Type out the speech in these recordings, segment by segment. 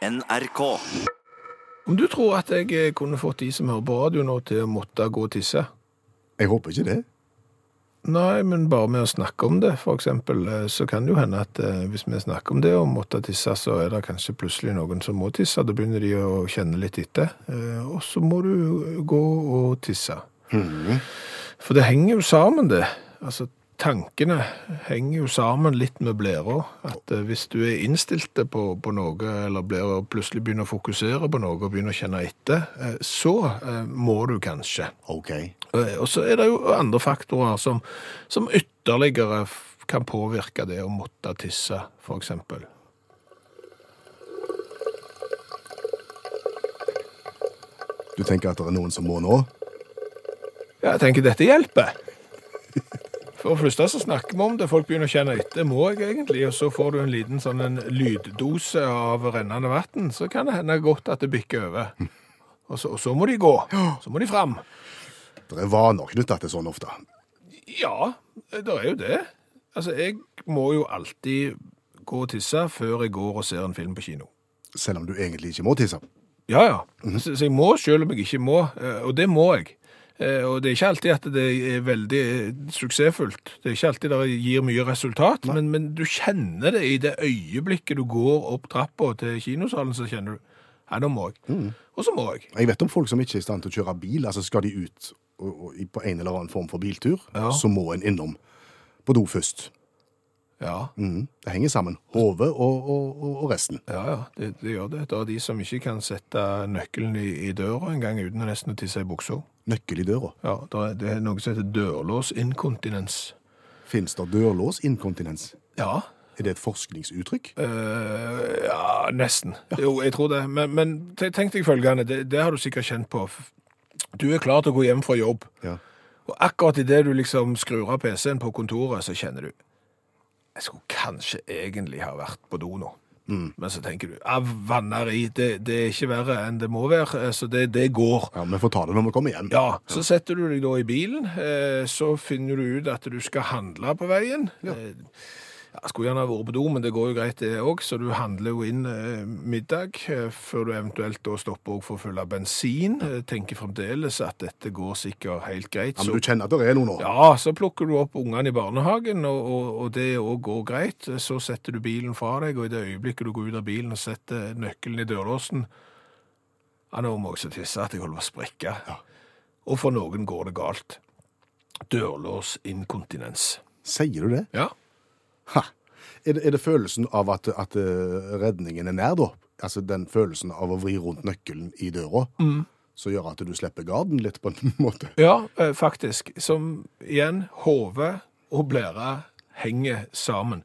NRK. Om du tror at jeg eh, kunne fått de som hører på radio nå til å måtte gå og tisse? Jeg håper ikke det. Nei, men bare med å snakke om det, for eksempel, eh, så kan det jo hende at eh, hvis vi snakker om det og måtte tisse, så er det kanskje plutselig noen som må tisse. Da begynner de å kjenne litt etter, eh, og så må du gå og tisse. For det henger jo sammen, det. Altså, tankene henger jo sammen litt med blæra. At eh, hvis du er innstilt på, på noe, eller blir, plutselig begynner å fokusere på noe og begynner å kjenne etter, eh, så eh, må du kanskje. OK. Og så er det jo andre faktorer som, som ytterligere kan påvirke det å måtte tisse, eksempel. Du tenker at det er noen som må nå? Ja, jeg tenker dette hjelper. For det første så snakker vi om det, folk begynner å kjenne etter, må jeg egentlig, og så får du en liten sånn en lyddose av rennende vann, så kan det hende godt at det bikker over. Og så, og så må de gå, så må de fram. Det er vaner knytta til sånn ofte. Ja, det er jo det. Altså, jeg må jo alltid gå og tisse før jeg går og ser en film på kino. Selv om du egentlig ikke må tisse. Ja, ja. så, så jeg må selv om jeg ikke må, eh, og det må jeg. Eh, Og det er ikke alltid at det er veldig eh, suksessfullt. Det er ikke alltid det gir mye resultat, men, men du kjenner det i det øyeblikket du går opp trappa til kinosalen, så kjenner du Nei, nå må jeg. Og så må jeg. Jeg vet om folk som ikke er i stand til å kjøre bil. altså Skal de ut og, og, på en eller annen form for biltur, Ja. så må en innom på do først. Ja, Mm, Det henger sammen. Hodet og, og, og, resten. ja, ja det, det gjør det. Det er de som ikke kan sette nøkkelen i, i døra en gang uten nesten å tisse i buksa. Nøkkel i døra. Ja, det er, noe som heter dørlåsinkontinens. Fins det dørlåsinkontinens? Ja, Er det et forskningsuttrykk? Uh, ja, nesten. Jo, jeg tror det. Men, men tenk deg følgende, det, det har du sikkert kjent på. Du er klar til å gå hjem fra jobb, Ja. og akkurat idet du liksom skrur av PC-en på kontoret, så kjenner du Jeg skulle kanskje egentlig ha vært på do nå. Men så tenker du ja, vanneri, det, det er ikke verre enn det må være, eh, så det, det går. ja, Vi får ta det når vi kommer hjem. Ja, så setter du deg da i bilen, eh, så finner du ut at du skal handle på veien. Eh, Ja, skulle gjerne vært på do, men det går jo greit det òg, så du handler jo inn eh, middag eh, før du eventuelt da stopper òg for å fylle bensin. Jeg tenker fremdeles at dette går sikkert helt greit. Ja, men du kjenner at det er noe nå? ja, så plukker du opp ungene i barnehagen, og, og, og det òg går greit. Så setter du bilen fra deg, og i det øyeblikket du går ut av bilen og setter nøkkelen i dørlåsen Ja, nå må jeg så tisse at jeg holder på å sprekke. Og for noen går det galt. Dørlåsinkontinens. Sier du det? Ja. Ha. Er, det, er det følelsen av at, at eh, redningen er nær, da? Altså den følelsen av å vri rundt nøkkelen i døra, som gjør at du slipper garden litt, på en måte? Ja, eh, faktisk. Som igjen, hode og blære henger sammen.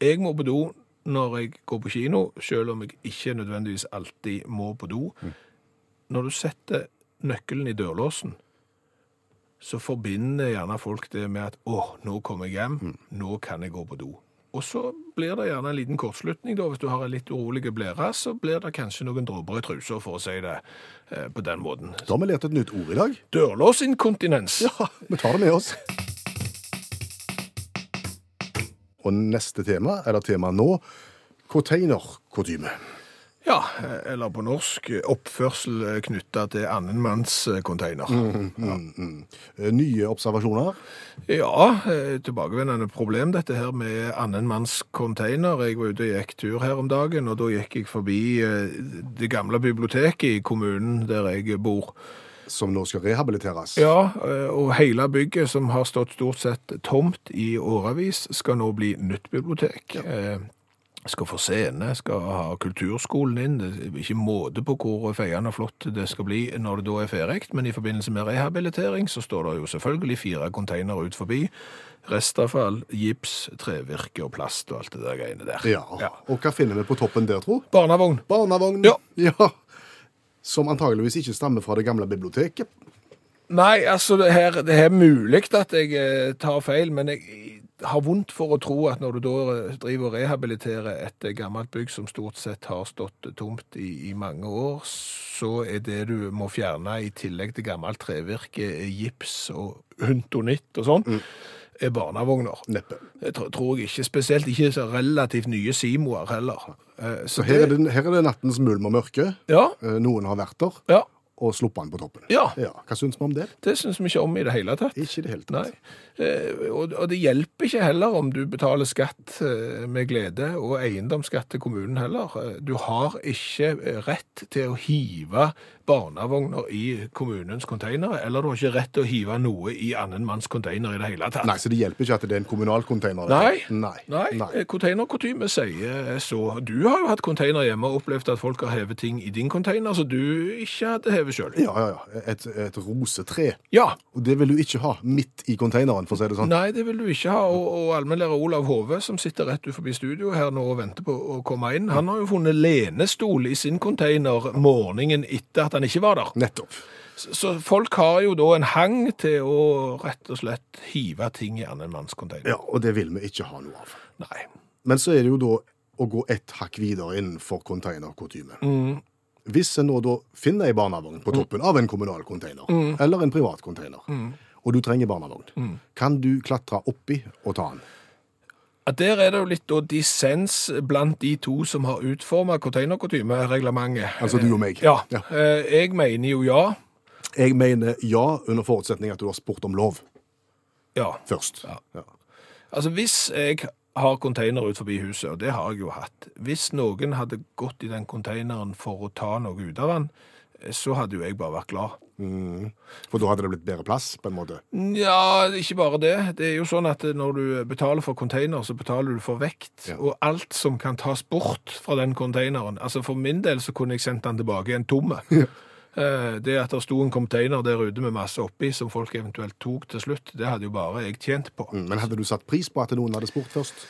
Jeg må på do når jeg går på kino, selv om jeg ikke nødvendigvis alltid må på do. Når du setter nøkkelen i dørlåsen, så forbinder gjerne folk det med at å, nå kommer jeg hjem, nå kan jeg gå på do. Og så blir det gjerne en liten kortslutning da, hvis du har en litt urolig blære, så blir det kanskje noen dråper i trusa, for å si det eh, på den måten. Da har vi lært et nytt ord i dag. Dørlåsinkontinens. Ja, vi tar det med oss. Og neste tema, eller tema nå, containerkodyme. Ja, eller på norsk oppførsel knytta til annen manns Mm, mm, Eh, Nye observasjoner. Ja, eh, tilbakevendende problem dette her med annen container. Jeg var ute og gikk tur her om dagen, og da gikk jeg forbi eh, det gamle biblioteket i kommunen der jeg bor. som nå skal rehabiliteres. Ja, eh, og hele bygget som har stått stort sett tomt i årevis, skal nå bli nytt bibliotek. Eh, Skal få scene, skal ha kulturskolen inn. Det er ikke måte på hvor feiende og flott det skal bli når det da er ferdig, men i forbindelse med rehabilitering så står det jo selvfølgelig fire konteinere ut forbi. Restavfall, gips, trevirke og plast og alt det der greiene der. Ja. Og hva finner vi på toppen der, tro? Barnevogn. Barnevogn. Ja. ja. Som antageligvis ikke stammer fra det gamle biblioteket. Nei, altså det her, det er mulig at jeg eh, tar feil, men jeg har vondt for å tro at når du da eh, driver og rehabiliterer et eh, gammelt bygg som stort sett har stått tomt i, i mange år, så er det du må fjerne i tillegg til gammelt trevirke, eh, gips og huntonitt og sånn, er barnevogner. Neppe. Det tror, jeg ikke. Spesielt ikke så relativt nye Simoer heller. Så, Så her er, det, her er det nattens mulm og mørke. Ja, Eh, Noen har vært der ja, og sluppet den på toppen. ja. Ja, Hva syns vi om det? Det syns vi ikke om i det hele tatt. Ikke i det hele tatt. Nei. Eh, og, og det hjelper ikke heller om du betaler skatt eh, med glede, og eiendomsskatt til kommunen heller. Eh, Du har ikke eh, rett til å hive barnevogner i kommunens containere, eller du har ikke rett til å hive noe i annen manns container i det hele tatt. Nei, Så det hjelper ikke at det er en kommunal container? Nei. Nei. Nei, Nei. containerkutyme sier så. Du har jo hatt container hjemme og opplevd at folk har hevet ting i din container som du ikke hadde hevet sjøl. Ja, ja, ja. Et, et rosetre. Ja. Og det vil du ikke ha midt i containeren, for å si det sånn. Nei, det vil du ikke ha. Og, og allmennlærer Olav Hove, som sitter rett ut forbi studio her nå og venter på å komme inn, han har jo funnet lenestol i sin container morgenen etter at han ikke var der. Nettopp. Så, folk har jo da en hang til å rett og slett hive ting i annen manns container. Ja, og det vil vi ikke ha noe av. Nei. Men så er det jo da å gå ett hakk videre innenfor containerkutymen. Mm. Hvis en nå da finner ei barnevogn på toppen av en kommunal container, Mm. eller en privat container, og du trenger barnevogn, kan du klatre oppi og ta den? Ja, Der er det jo litt dissens blant de to som har utformet containerkutymereglementet. Altså du og meg. Ja. Ja. Eh, Jeg mener jo ja. Jeg mener ja, under forutsetning at du har spurt om lov Ja. først. Ja. Ja. Altså hvis jeg har container ut forbi huset, og det har jeg jo hatt. Hvis noen hadde gått i den containeren for å ta noe ut av den, så hadde jo jeg bare vært glad. For da hadde det blitt bedre plass, på en måte. Ja, ikke bare det. Det er jo sånn at når du betaler for container, så betaler du for vekt. Ja. Og alt som kan tas bort fra den containeren. Altså for min del så kunne jeg sendt den tilbake en tomme. Ja. Det at det sto en container der ute med masse oppi som folk eventuelt tok til slutt, det hadde jo bare jeg tjent på. Mm, Men hadde du satt pris på at noen hadde spurt først?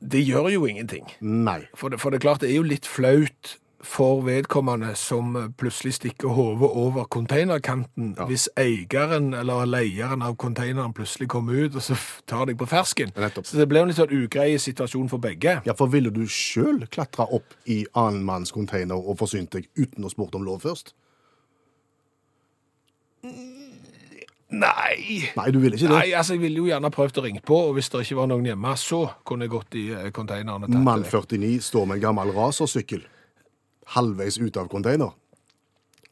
Det gjør jo ingenting. Nei. For det, for det er klart, det er jo litt flaut for vedkommende som plutselig stikker hodet over containerkanten, Ja. hvis eieren eller leieren av containeren plutselig kommer ut og så tar deg på fersken. Nettopp. Så det ble en litt sånn ugrei situasjon for begge. Ja, for ville du sjøl klatre opp i annen manns container og forsynt deg uten å spurt om lov først? Nei! Nei, du ville ikke det. Nei, altså Jeg ville jo gjerne prøvd å ringe på, og hvis det ikke var noen hjemme, så kunne jeg gått i konteinerne. containeren og Mann 49 står med en gammel rasersykkel halvveis ut av container.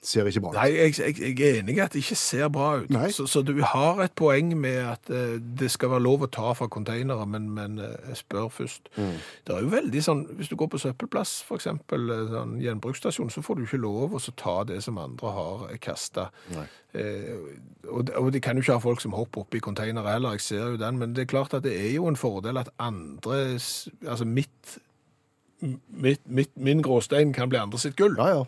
Ser ikke bra ut. Nei, jeg, jeg, jeg er enig i at det ikke ser bra ut. Så, så du har et poeng med at uh, det skal være lov å ta fra containere, men, men eh, spør først. Mm. Det er jo veldig sånn, Hvis du går på søppelplass, f.eks. Sånn, gjenbruksstasjon, så får du ikke lov å ta det som andre har kasta. Eh, og, og de kan jo ikke ha folk som hopper opp i containere heller, jeg ser jo den, men det er klart at det er jo en fordel at andre Altså mitt, mitt, mitt min gråstein kan bli andre sitt gull. Ja, ja.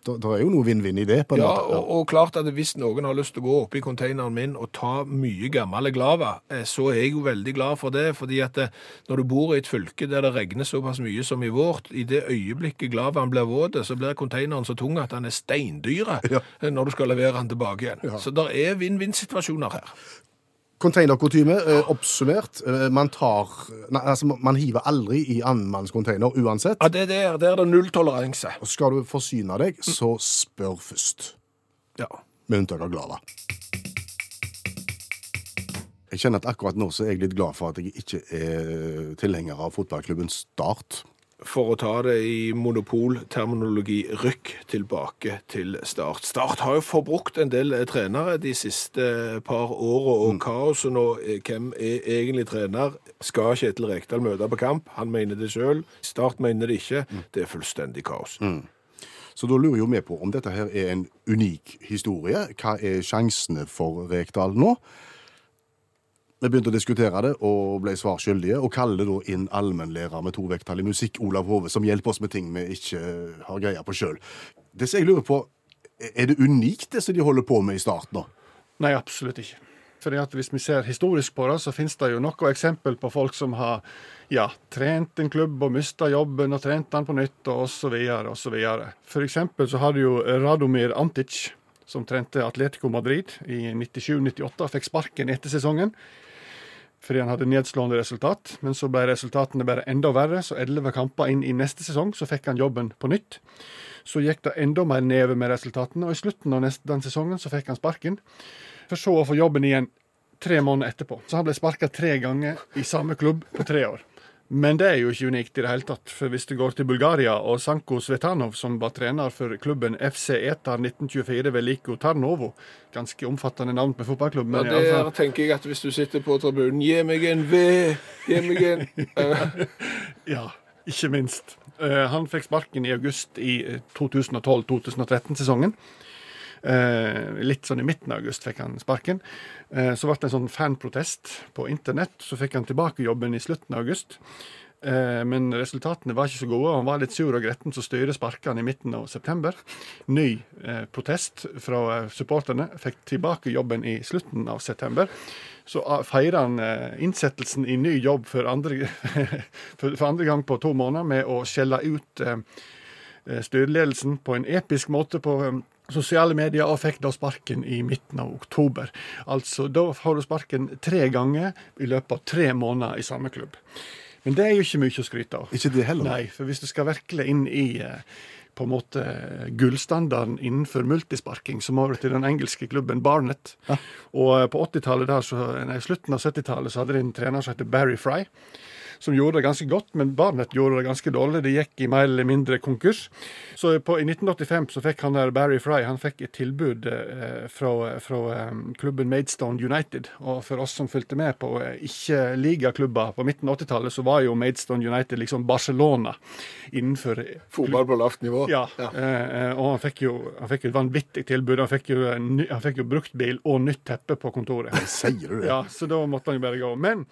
Det er jo noe vinn-vinn i det, på en Ja, måte. og, og klart at hvis noen har lyst til å gå opp i containeren min og ta mye gammel glava, eh, så er jeg jo veldig glad for det, fordi at eh, når du bor i et fylke der det regner såpass mye som i vårt, i det øyeblikket glavaen blir våt, så blir containeren så tung at den er steindyre Ja. eh, når du skal levere den tilbake igjen. Så det er vinn-vinn-situasjoner her. Containerkutyme, eh, oppsummert. Eh, man tar Nei, altså, man hiver aldri i annen uansett. Ja, det der, der er det nulltoleranse. Og skal du forsyne deg, så spør først. Ja. Med unntak av glava. Jeg kjenner at akkurat nå så er jeg litt glad for at jeg ikke er tilhenger av fotballklubben Start. For å ta det i monopolterminologi, rykk tilbake til Start. Start har jo forbrukt en del eh, trenere de siste par årene, og kaoset nå, eh, hvem er egentlig trener? Skal Kjetil Rekdal møte på kamp? Han mener det selv. Start mener det ikke. Det er fullstendig kaos. Så da lurer jo vi på om dette her er en unik historie. Hva er sjansene for Rekdal nå? Vi begynte å diskutere det og ble svar skyldige, og kaller da inn allmennlærer med to vekttall i musikk, Olav Hove, som hjelper oss med ting vi ikke har greie på sjøl. Det som jeg lurer på, er det unikt det som de holder på med i starten nå? Nei, absolutt ikke. Fordi at Hvis vi ser historisk på det, så finnes det jo noen eksempel på folk som har ja, trent en klubb og mista jobben og trent den på nytt og osv. osv. Eksempel så hadde jo Radomir Antic, som trente Atletico Madrid i 97-98, fikk sparken etter sesongen fordi han hadde nedslående resultat. Men så ble resultatene bare enda verre, så elleve kamper inn i neste sesong så fikk han jobben på nytt. Så gikk det enda mer neve med resultatene, og i slutten av den sesongen så fikk han sparken. For så å få jobben igjen tre måneder etterpå. Så han ble sparka tre ganger i samme klubb på tre år. Men det er jo ikke unikt i det hele tatt. For hvis du går til Bulgaria og Sanko Svetanov, som var trener for klubben FC Etar 1924 ved Liko Tarnovo, ganske omfattende navn på fotballklubb Ja, men der alle tenker jeg at hvis du sitter på tribunen Gi meg en V! Gi meg en Eh, Ja, ikke minst. Eh, han fikk sparken i august i eh, 2012-2013-sesongen. Eh, litt sånn i midten av august fikk han sparken. Eh, så ble det en sånn fanprotest på internett. Så fikk han tilbake jobben i slutten av august. Eh, men resultatene var ikke så gode. og Han var litt sur og gretten, så styret sparka han i midten av september. Ny eh, protest fra supporterne. Fikk tilbake jobben i slutten av september. Så ah, feirer han eh, innsettelsen i ny jobb for andre, for, for andre gang på to måneder med å skjelle ut eh, styreledelsen på en episk måte på sosiale medier, og fikk da sparken i midten av oktober. Altså, da får du sparken tre ganger i løpet av tre måneder i samme klubb. Men det er jo ikke mye å skryte av. Ikke det heller. Nei, for hvis du skal virkelig inn i eh, på en måte gullstandarden innenfor multisparking, så må du til den engelske klubben Barnet. Og eh, på 80-tallet der, så, nei, slutten av 70-tallet så hadde de en trener som heter Barry Fry, som gjorde det ganske godt, men Barnet gjorde det ganske dårlig. Det gikk i mer eller mindre konkurs. Så på, i 1985 så fikk han der Barry Fry han fikk et tilbud eh, fra, fra eh, klubben Maidstone United. Og for oss som fulgte med på eh, ikke-ligaklubber på midten av 80-tallet, så var jo Maidstone United liksom Barcelona innenfor Fotball på lavt nivå. ja, ja. eh, og han fikk jo han fikk et vanvittig tilbud. Han fikk jo, ny, han fikk jo bruktbil og nytt teppe på kontoret. Sier du det? Ja, Så da måtte han jo bare gå. Men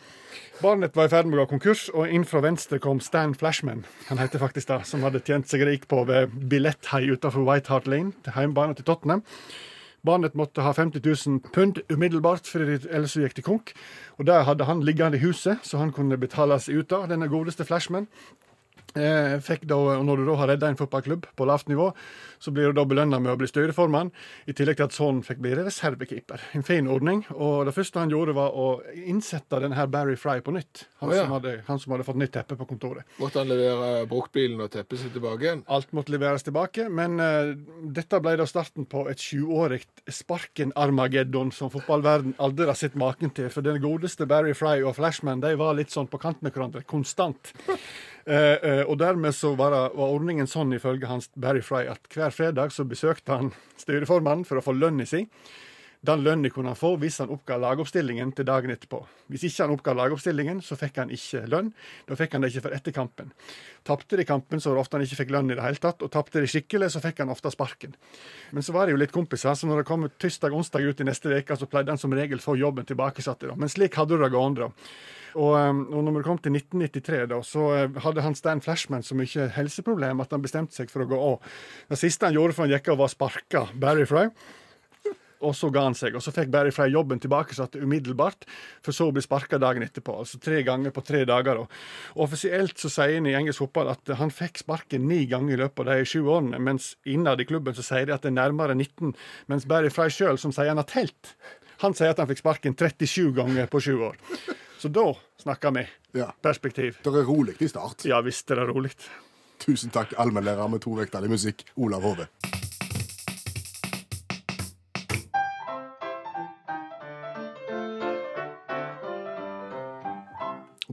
Barnet var i ferd med å gå konkurs, og inn fra venstre kom Stan Flashman, han heter faktisk det, som hadde tjent seg rik på ved billetthai utenfor White Hart Lane, til hjemmebane til Tottenham. Barnet måtte ha 50 000 pund umiddelbart, for ellers gikk det konk. Og det hadde han liggende i huset, så han kunne betale seg ut av, denne godeste Flashman. Eh, fikk da, og Når du da har redda en fotballklubb på lavt nivå, så blir du da belønna med å bli styreformann, i tillegg til at sønnen fikk bli reservekeeper. En fin ordning. Og det første han gjorde, var å innsette denne Barry Fry på nytt. Han, oh, ja. som, hadde, han som hadde fått nytt teppe på kontoret. Måtte han levere bruktbilen og teppet sitt tilbake igjen? Alt måtte leveres tilbake, men uh, dette ble da starten på et sjuårig Sparken-Armageddon som fotballverden aldri har sett maken til. For den godeste Barry Fry og Flashman de var litt sånn på kant med hverandre konstant. Eh, eh, og dermed så var, var ordningen sånn ifølge hans Barry Fry at hver fredag så besøkte han styreformannen for å få lønna si. Den lønnen kunne han få hvis han oppga lagoppstillingen til dagen etterpå. Hvis ikke han oppga lagoppstillingen, så fikk han ikke lønn. Da fikk han det ikke for etter kampen. Tapte de kampen, så var det ofte han ikke fikk lønn i det hele tatt. Og tapte de skikkelig, så fikk han ofte sparken. Men så var det jo litt kompiser, så når det kom tirsdag-onsdag ut i neste uke, så pleide han som regel få jobben tilbakesatt. Da. Men slik hadde du det gående. da. Og, um, og når vi kom til 1993, da, så eh, hadde han Stan Flashman så mye helseproblem at han bestemte seg for å gå av. Det siste han gjorde før han gikk av, var å sparke Barry Fry. Og så ga han seg, og så fikk Barry Frey jobben tilbake satt umiddelbart, for så å bli sparka dagen etterpå. Altså tre ganger på tre dager. Og offisielt så sier han i engelsk fotball at han fikk sparken ni ganger i løpet av de sju årene, mens innad i klubben så sier de at det er nærmere 19. Mens Barry Frey sjøl, som sier han har telt, han sier at han fikk sparken 37 ganger på sju år. Så da snakker vi Ja. perspektiv. Det er rolig i start. Ja visst er det rolig. Tusen takk, allmennlærer med to vekttall i musikk, Olav Hove.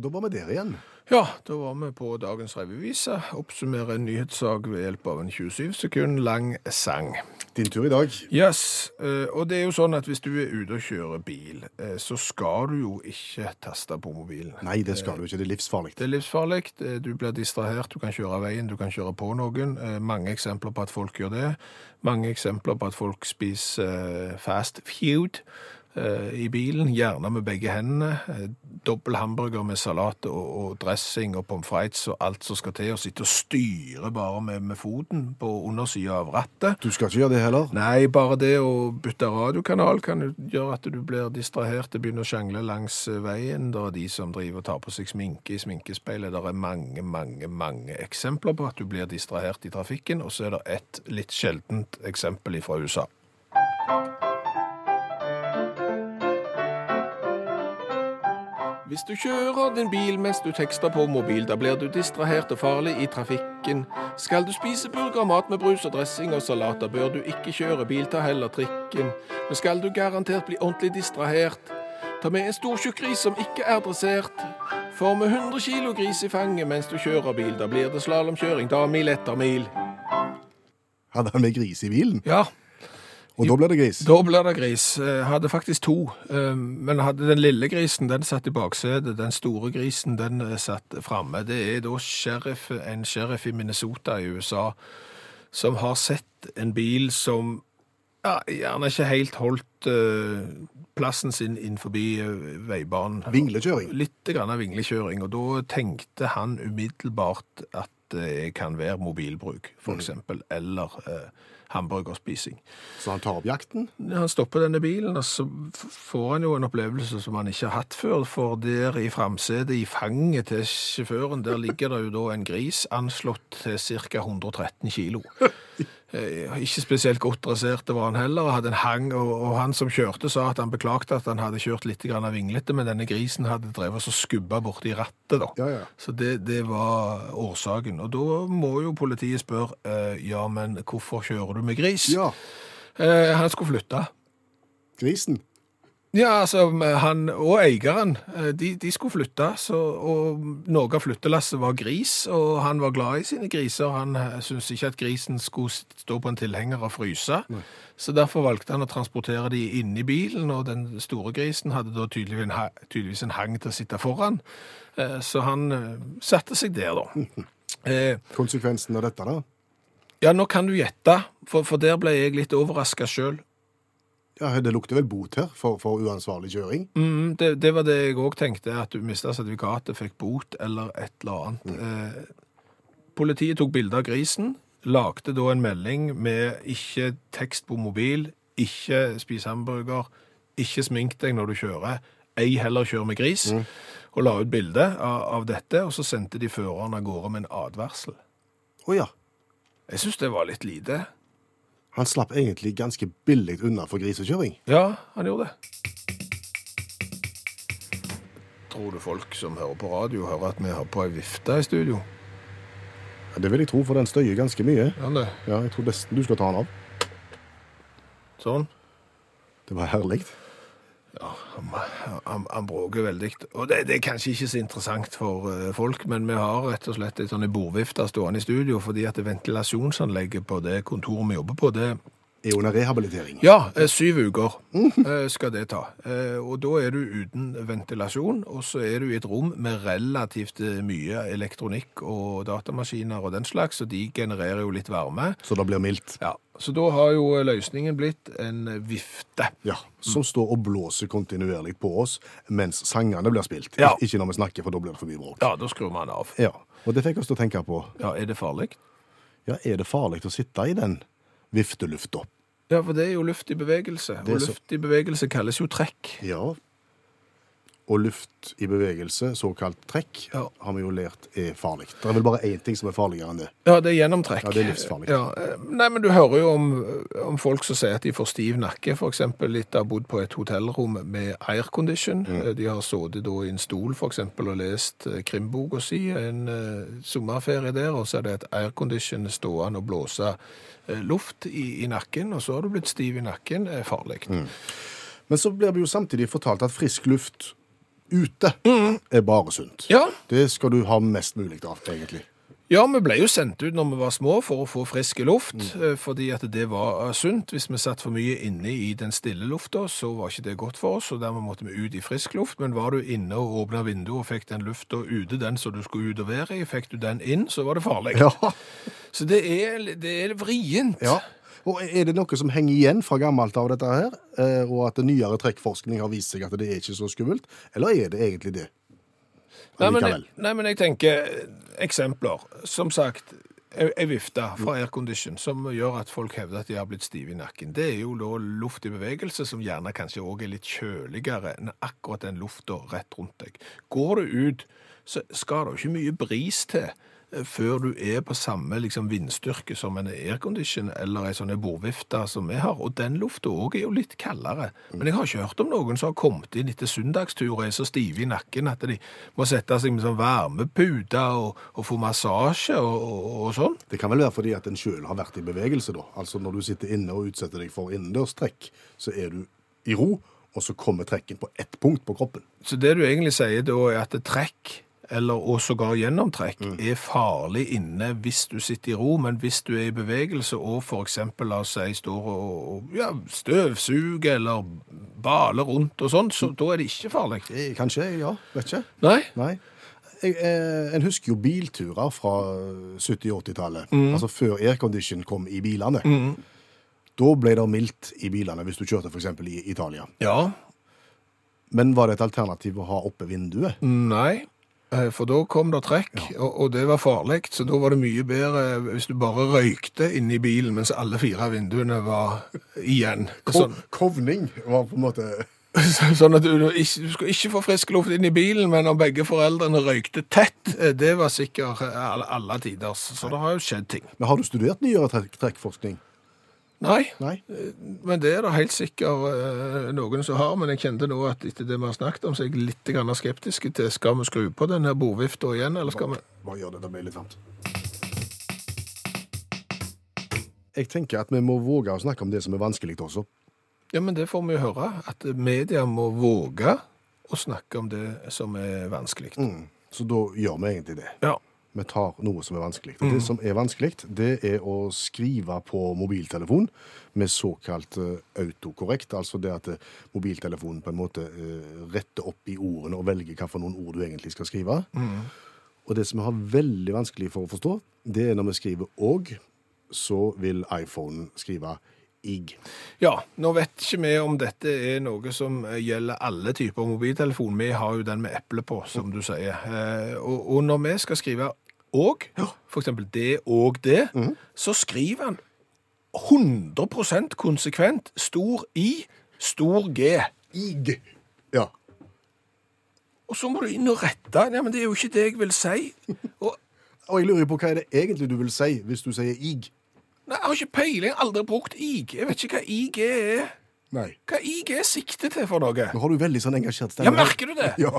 Da var vi der igjen. Ja, da var vi på dagens revyvise. Oppsummerer en nyhetssak ved hjelp av en 27 sekund lang sang. Din tur i dag. Yes, eh, og det er jo sånn at hvis du er ute og kjører bil, eh, så skal du jo ikke taste på mobilen. Nei, det skal du ikke. Det er livsfarlig. Det er livsfarlig. Eh, Du blir distrahert, du kan kjøre av veien, du kan kjøre på noen. Mange eksempler på at folk gjør det. Mange eksempler på at folk spiser fast food i bilen, gjerne med begge hendene. Eh, Dobbel hamburger med salat og, og dressing og pommes frites og alt som skal til, og sitte og styre bare med, med foten på undersida av rattet. Du skal ikke gjøre det heller. Nei, bare det å bytte radiokanal kan gjøre at du blir distrahert. Det begynner å sjangle langs eh, veien. Det er de som driver og tar på seg sminke i sminkespeilet. Det er mange, mange, mange eksempler på at du blir distrahert i trafikken. Og så er det et litt sjeldent eksempel fra USA. Hvis du kjører din bil mens du tekster på mobil, da blir du distrahert og farlig i trafikken. Skal du spise burger, mat med brus og dressing og salat, da bør du ikke kjøre bil, ta heller trikken. Men skal du garantert bli ordentlig distrahert, Ta med en stor tjukk gris som ikke er dressert. For med 100 kilo gris i fanget mens du kjører bil, da blir det slalåmkjøring, da mil etter mil. Hadde han med gris i bilen? Ja, Og da ble det gris? da blir det gris. Jeg hadde faktisk to, eh, men hadde den lille grisen, den satt i baksetet. Den store grisen, den eh, satt framme. Det er da sheriff, en sheriff i Minnesota i USA som har sett en bil som ja, gjerne ikke helt holdt eh, plassen sin innenfor forbi veibanen. Vinglekjøring? Litt grann av vinglekjøring, og da tenkte han umiddelbart at det kan være mobilbruk, for eksempel, eller eh, hamburgerspising. Så han tar opp jakten? Han stopper denne bilen, og så får han jo en opplevelse som han ikke har hatt før, for der i framsetet, i fanget til sjåføren, der ligger det jo da en gris anslått til ca. 113 kilo. Eh, Ikke spesielt godt dressert var han heller, hadde en hang, og, og han som kjørte sa at han beklagte at han hadde kjørt litt av vinglete, men denne grisen hadde drevet og skubba borti rattet da. Ja, ja. Så det, det var årsaken. Og da må jo politiet spørre, eh, ja, men hvorfor kjører du med gris? Ja. Eh, han skulle flytte. Grisen? Ja, altså, han og eieren, eh, de, de skulle flytte, så, og noe av flyttelasset var gris, og han var glad i sine griser. Han eh, syntes ikke at grisen skulle stå på en tilhenger og fryse, så derfor valgte han å transportere de inn i bilen, og den store grisen hadde da tydeligvis en, tydeligvis en hang til å sitte foran, Eh, så han satte seg der da. Konsekvensen av dette, da? Ja, nå kan du gjette, for, for der ble jeg litt overrasket selv. Ja, Det lukter vel bot her for, for uansvarlig kjøring? Mm, det, det var det jeg òg tenkte, at du mista sertifikatet, fikk bot eller et eller annet. Eh, politiet tok bilde av grisen, lagde da en melding med ikke tekst på mobil, ikke spis hamburger, ikke smink deg når du kjører, ei heller kjør med gris, og la ut bilde av, av dette, og så sendte de føreren av gårde med en advarsel. Å ja. Jeg syns det var litt lite. Han slapp egentlig ganske billig unna for grisekjøring. Ja, han gjorde det. Tror du folk som hører på radio, hører at vi har på ei vifte i studio? Ja, det vil jeg tro, for den støyer ganske mye. Ja, det. Ja, Jeg tror nesten du skal ta den av. Sånn. Det var herlig. Han, han, bråker veldig. Og det, det er kanskje ikke så interessant for uh, folk, men vi har rett og slett et sånn bordvifte stående i studio, fordi at ventilasjonsanlegget på det kontoret vi jobber på, det Er under rehabilitering. Ja, eh, syv uker eh, skal det ta. Og da er du uten ventilasjon, og så er du i et rom med relativt mye elektronikk og datamaskiner og den slags, og de genererer jo litt varme. Så det blir mildt. Ja, Så da har jo løsningen blitt en vifte. Ja, Som står og blåser kontinuerlig på oss mens sangene blir spilt. Ja. Ikke når vi snakker, for da blir det for mye bråk. Ja, da skrur man av. Ja, Og det fikk oss til å tenke på Ja, Er det farlig? ja, er det farlig å sitte i den viftelufta. Ja, for det er jo luft i bevegelse, og så- luft i bevegelse kalles jo trekk. Ja. Og luft i bevegelse, såkalt trekk, Ja. har vi jo lært er farlig. Det er vel bare én ting som er farligere enn det. Ja, det er gjennomtrekk. Ja, det er livsfarlig. Ja, eh, nei, men du hører jo om, om folk som sier at de får stiv nakke, for eksempel litt ha bodd på et hotellrom med aircondition. Mm. Eh, De har sittet i en stol, eksempel, og lest eh, krimboka si en uh, sommerferie der, og så er det et aircondition stående og blåse uh, luft i, i nakken, og så har du blitt stiv i nakken, er farlig. Mm. Men så blir vi jo samtidig fortalt at frisk luft ute er bare sunt. Ja, Det skal du ha mest mulig av, egentlig. Ja, vi ble jo sendt ut når vi var små for å få frisk luft, mm. fordi at det var eh, sunt. Hvis vi satt for mye inne i den stille lufta, så var ikke det godt for oss, og dermed måtte vi ut i frisk luft. Men var du inne og åpna vinduet og fikk den lufta ute, den som du skulle ut og være i, fikk du den inn, så var det farlig. Ja. Så det er, det er vrient. ja. Og er det noe som henger igjen fra gammelt av dette her, eh, og at nyere trekkforskning har vist seg at det er ikke så skummelt, eller er det egentlig det? Nei, men, jeg, nei, men jeg tenker eh, eksempler. Som sagt, ei vifte fra aircondition som gjør at folk hevder at de har blitt stive i nakken. Det er jo da luft i bevegelse som gjerne kanskje òg er litt kjøligere enn akkurat den lufta rett rundt deg. Går du ut, så skal det jo ikke mye bris til før du er på samme liksom, vindstyrke som en aircondition eller ei sånn bordvifte som vi har. Og den lufta òg er jo litt kaldere. Men jeg har ikke hørt om noen som har kommet inn etter søndagstur og er så stive i nakken at de må sette seg med sånn varmepute og, og få massasje og, og, og sånn. Det kan vel være fordi at en sjøl har vært i bevegelse, da. Altså når du sitter inne og utsetter deg for innendørstrekk, så er du i ro, og så kommer trekken på ett punkt på kroppen. Så det du egentlig sier da er at trekk, eller og sågar gjennomtrekk, Mm. er farlig inne hvis du sitter i ro, men hvis du er i bevegelse og eksempel, la oss si, står og og, ja, støvsuger eller baler rundt og sånn, så da er det ikke farlig. Kanskje, ja. Vet ikke. Nei? Nei. Jeg, eh, en husker jo bilturer fra 70-80-tallet. Mm. Altså før aircondition kom i bilene. Da ble det mildt i bilene hvis du kjørte f.eks. i Italia. Ja. Men var det et alternativ å ha oppe vinduet? Nei. Eh, For da kom det trekk, og, og det var farlig, så da var det mye bedre hvis du bare røykte inni i bilen mens alle fire vinduene var igjen. Sånn, Kovning var på en måte sånn at du, du ikke, du skulle ikke få frisk luft inn i bilen, men om begge foreldrene røykte tett, eh, det var sikkert eh, alle, alle tiders. Så det har jo skjedd ting. Men har du studert nyere trekkforskning? Nei, Nei? men det er det helt sikkert eh, noen som har. Men jeg kjente nå at etter det vi har snakket om, så er jeg litt skeptisk til skal vi skru på denne bordvifta igjen, eller skal vi Bare gjør det, det blir litt varmt. Jeg tenker at vi må våge å snakke om det som er vanskelig også. Ja, men det får vi jo høre. At media må våge å snakke om det som er vanskelig. Så da gjør vi egentlig det. Ja. Vi tar noe som er vanskelig. Og det som er vanskelig, det er å skrive på mobiltelefon med såkalt eh, autokorrekt. Altså det at eh, mobiltelefonen på en måte eh, retter opp i ordene og velger hva for noen ord du egentlig skal skrive. Og det som vi har veldig vanskelig for å forstå, det er når vi skriver «og», så vil iPhonen skrive «ig». Ja, nå vet ikke vi om dette er noe som gjelder alle typer mobiltelefon. Vi har jo den med eple på, som du sier. Og, og når vi skal skrive og, eksempel det og det, så skriver han 100% konsekvent stor I, stor G. «Ig». Ja. Og så må du inn og rette. Ja, men det er jo ikke det jeg vil si. Og Og jeg lurer på hva er det egentlig du vil si hvis du sier «ig». Nei, jeg har ikke peiling, jeg har aldri brukt IG. Jeg vet ikke hva IG er. Nei. Hva IG er sikte til for noe? Nå har du veldig sånn engasjert stemme. Ja, merker du det? Ja.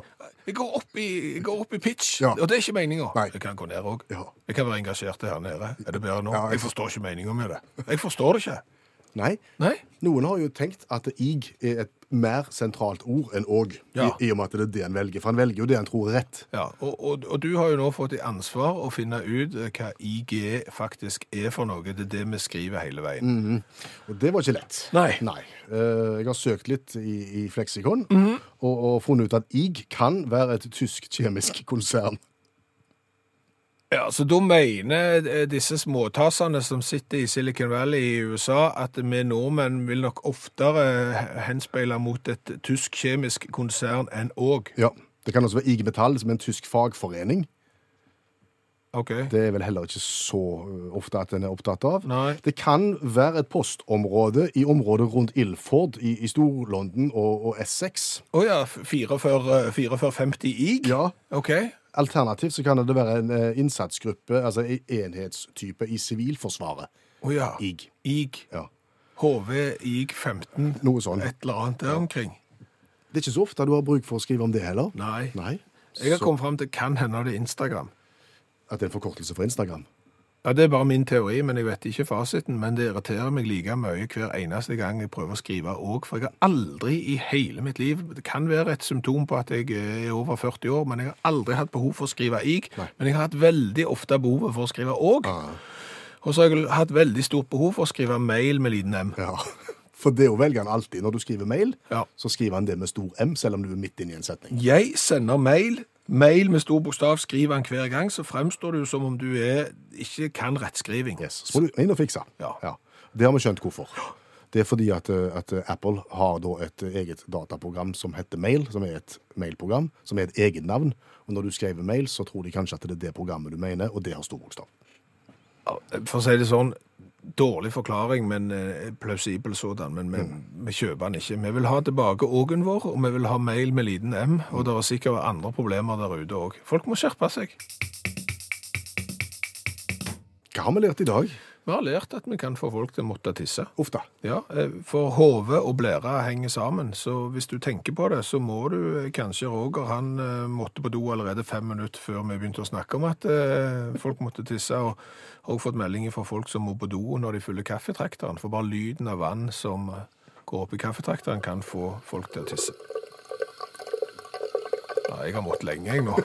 Jeg går opp i, jeg går opp i pitch, Ja. og det er ikke meninga. Jeg kan gå ned òg. Ja. Jeg kan være engasjert her nede. Er det bedre nå? Ja, jeg jeg forstår ikke meninga med det. Jeg forstår det ikke. Nei. Nei? Noen har jo tenkt at ig er et mer sentralt ord enn åg, Ja. i, i og med at det er det han velger. For han velger jo det han tror er rett. Ja, og, og, og du har jo nå fått i ansvar å finne ut eh, hva IG faktisk er for noe. Det er det vi skriver hele veien. Og det var ikke lett. Nei. Eh, jeg har søkt litt i, i Fleksikon Mhm. og, og funnet ut at ig kan være et tysk kjemisk konsern. Ja, så da mener eh, disse småtassene som sitter i Silicon Valley i USA, at vi nordmenn vil nok oftere henspeile mot et tysk kjemisk konsern enn òg. Ja. Det kan også være IG Metall, som er en tysk fagforening. OK. Det er vel heller ikke så eh, ofte at en er opptatt av. Nei. Det kan være et postområde i området rundt Ilford i, i Stor-London og, og Essex. Å ja, 4450 IG? Ja. OK. Alternativt så kan det være en eh, innsatsgruppe, altså en enhetstype i Sivilforsvaret. Å ja. IG. IG. Ja. HV IG 15. Noe sånn. Et eller annet der omkring. Det er ikke så ofte du har bruk for å skrive om det heller. Nei. Nei. Jeg har Så- kommet fram til kan hende det er Instagram. At det er en forkortelse for Instagram. Ja, Det er bare min teori, men jeg vet ikke fasiten. Men det irriterer meg like mye hver eneste gang jeg prøver å skrive òg. For jeg har aldri i hele mitt liv Det kan være et symptom på at jeg er over 40 år, men jeg har aldri hatt behov for å skrive ig. Nei. Men jeg har hatt veldig ofte behovet for å skrive òg. Og så har jeg hatt veldig stort behov for å skrive mail med liten m. Ja. For det å velge han alltid. Når du skriver mail, Ja. så skriver han det med stor M, selv om du er midt inne i en setning. Jeg sender mail. Mail med stor bokstav skriver han hver gang, så fremstår det jo som om du er, ikke kan rettskriving. Yes. Så må du inn og fikse. Ja. Det har vi skjønt hvorfor. Det er fordi at, eh, at Apple har da et eget dataprogram som heter Mail, som er et mailprogram, som er et eget navn. Og når du skriver mail, så tror de kanskje at det er det programmet du mener, og det har stor bokstav. For å si det sånn, dårlig forklaring, men eh, plausibel sådan. Men vi, vi kjøper den ikke. Vi vil ha tilbake ågen vår, og vi vil ha mail med liten m. Og det er sikkert andre problemer der ute òg. Folk må skjerpe seg. Hva har vi lært i dag? Vi har lært at vi kan få folk til å måtte tisse. Uff da. Ja, eh, For hode og blære henger sammen, så hvis du tenker på det, så må du eh, kanskje Roger han eh, måtte på do allerede fem minutter før vi begynte å snakke om at eh, folk måtte tisse, og har fått meldinger fra folk som må på do når de fyller kaffetrakteren, for bare lyden av vann som går opp i kaffetrakteren, kan få folk til å tisse. Ja, jeg har måttet lenge, jeg nå.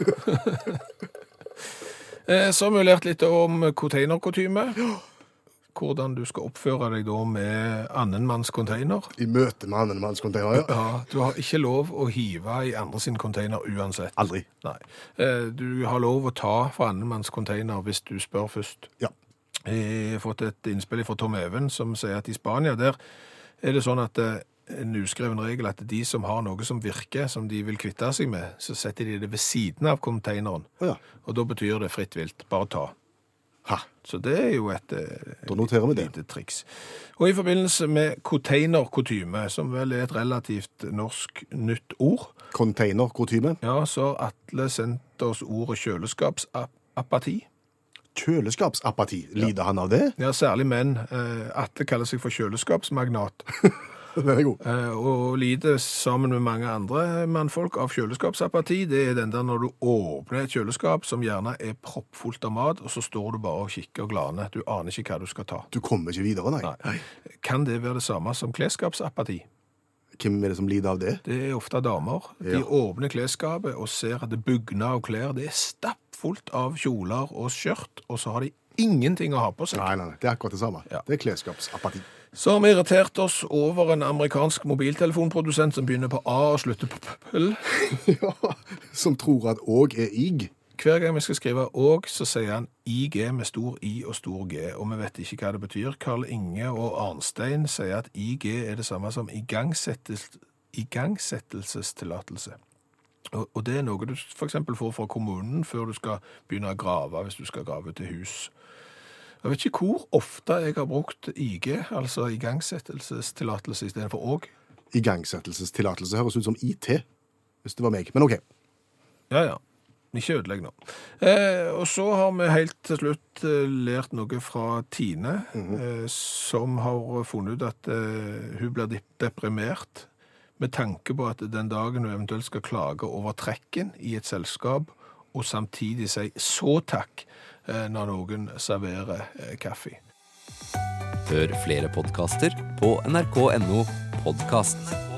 Så har vi lært litt om containerkutyme. Hvordan du skal oppføre deg da med annenmannscontainer. I møte med annenmannscontainer, ja. Ja, du har ikke lov å hive i andre sin container uansett. Aldri. Nei. Eh, Du har lov å ta fra annenmannscontainer hvis du spør først. Ja. Jeg har fått et innspill fra Tom Even som sier at i Spania der er det sånn at eh, en uskreven regel at de som har noe som virker, som de vil kvitte seg med, så setter de det ved siden av konteineren. Ja. Og da betyr det fritt vilt. Bare ta. Ha. Så det er jo et eh, Da noterer vi det. lite triks. Og i forbindelse med containerkutyme, som vel er et relativt norsk nytt ord, Containerkutyme. ja, så Atle sendt oss ordet kjøleskapsapati. Kjøleskapsapati. Lider han av det? Ja, særlig menn. Eh, Atle kaller seg for kjøleskapsmagnat. Den er god. Eh, og lider sammen med mange andre mannfolk av kjøleskapsapati. Det er den der når du åpner et kjøleskap som gjerne er proppfullt av mat, og så står du bare og kikker og glaner. Du aner ikke hva du skal ta. Du kommer ikke videre, nei. Nei. Kan det være det samme som klesskapsapati? Hvem er det som lider av det? Det er ofte damer. De Ja. åpner klesskapet og ser at det bugner av klær. Det er stappfullt av kjoler og skjørt, og så har de ingenting å ha på seg. Nei, nei, nei. Det er akkurat det samme. Ja. Det er klesskapsapati. Så har vi irritert oss over en amerikansk mobiltelefonprodusent som begynner på A og slutter på pøll. ja. Som tror at òg er ig. Hver gang vi skal skrive òg, så sier han IG med stor I og stor G, og vi vet ikke hva det betyr. Karl Inge og Arnstein sier at IG er det samme som igangsettes, igangsettelsestillatelse. Og, og det er noe du f.eks. får fra kommunen før du skal begynne å grave, hvis du skal grave til hus. Jeg vet ikke hvor ofte jeg har brukt IG, altså igangsettelsestillatelse istedenfor òg. Igangsettelsestillatelse høres ut som IT, hvis det var meg. Men OK. Ja, ja. Ikke ødelegg nå. Eh, og så har vi helt til slutt eh, lært noe fra Tine, eh, som har funnet ut at eh, hun blir deprimert med tanke på at den dagen hun eventuelt skal klage over trekken i et selskap, og samtidig si så takk når noen serverer eh, kaffe. Hør flere podkaster på nrk.no podkast.